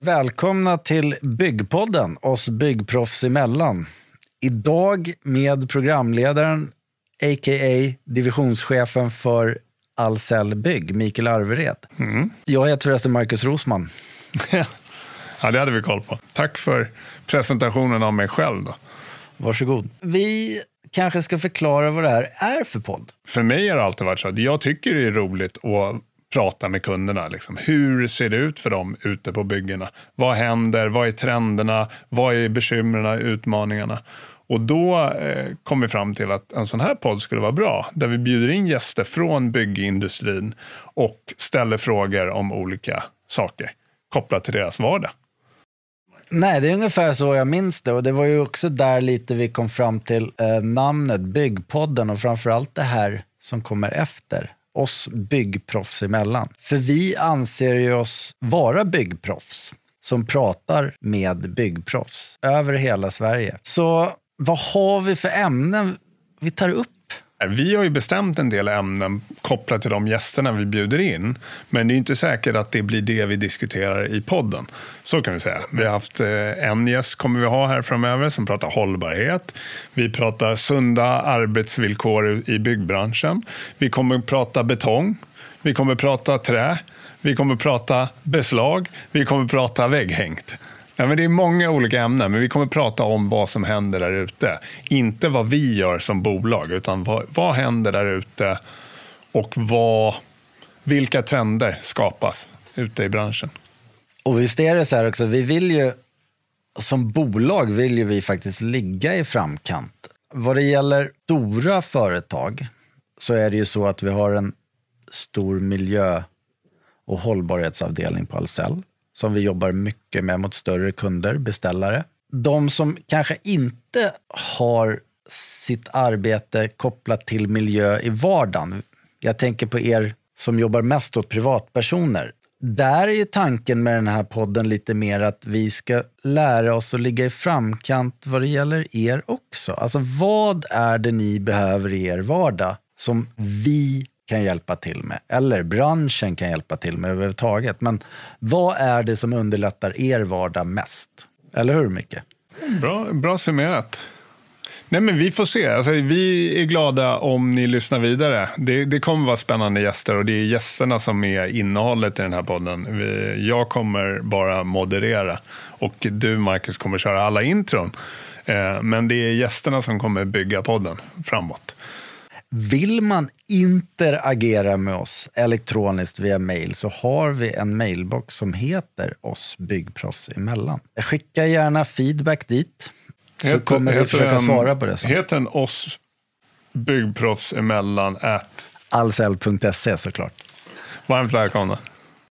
Välkomna till Byggpodden, oss byggproffs emellan. Idag med programledaren, a.k.a. divisionschefen för Ahlsell Bygg, Mikael Arvered. Mm. Jag heter förresten Marcus Rosman. ja, det hade vi koll på. Tack för presentationen av mig själv. Då. Varsågod. Vi kanske ska förklara vad det här är för podd. För mig har det alltid varit så att jag tycker det är roligt att prata med kunderna. Liksom. Hur ser det ut för dem ute på byggena? Vad händer? Vad är trenderna? Vad är bekymren, utmaningarna? Och då eh, kom vi fram till att en sån här podd skulle vara bra, där vi bjuder in gäster från byggindustrin och ställer frågor om olika saker kopplat till deras vardag. Nej, det är ungefär så jag minns det. Och det var ju också där lite vi kom fram till eh, namnet Byggpodden och framförallt det här som kommer efter oss byggproffs emellan. För vi anser ju oss vara byggproffs som pratar med byggproffs över hela Sverige. Så vad har vi för ämnen vi tar upp? Eh, vi har ju bestämt en del ämnen kopplat till de gästerna vi bjuder in. Men det är inte säkert att det blir det vi diskuterar i podden. Så kan vi säga. Vi har haft eh, en gäst kommer vi ha här framöver som pratar hållbarhet. Vi pratar sunda arbetsvillkor i byggbranschen. Vi kommer prata betong. Vi kommer prata trä. Vi kommer prata beslag. Vi kommer prata vägghängt. Ja, men det är många olika ämnen, men vi kommer prata om vad som händer där ute. Inte vad vi gör som bolag, utan vad, vad händer där ute och vad, vilka trender skapas ute i branschen. Och visst är det så här också, vi vill ju som bolag vill ju vi faktiskt ligga i framkant. Vad det gäller stora företag så är det ju så att vi har en stor miljö och hållbarhetsavdelning på Ahlsell som vi jobbar mycket med mot större kunder, beställare. De som kanske inte har sitt arbete kopplat till miljö i vardagen. Jag tänker på er som jobbar mest åt privatpersoner. Där är ju tanken med den här podden lite mer att vi ska lära oss att ligga i framkant vad det gäller er också. Alltså vad är det ni behöver i er vardag som vi kan hjälpa till med, eller branschen kan hjälpa till med överhuvudtaget. Men vad är det som underlättar er vardag mest? Eller hur, Micke? Bra, bra summerat. Nej, men vi får se. Alltså, vi är glada om ni lyssnar vidare. Det, det kommer vara spännande gäster och det är gästerna som är innehållet i den här podden. Vi, jag kommer bara moderera och du, Marcus, kommer köra alla intron. Eh, men det är gästerna som kommer bygga podden framåt. Vill man interagera med oss elektroniskt via mail så har vi en mailbox som heter oss byggproffs emellan. Skicka gärna feedback dit så heter, kommer vi försöka en, svara på det sen. Heter den oss byggproffs emellan at? Allsell.se såklart. Varmt välkomna.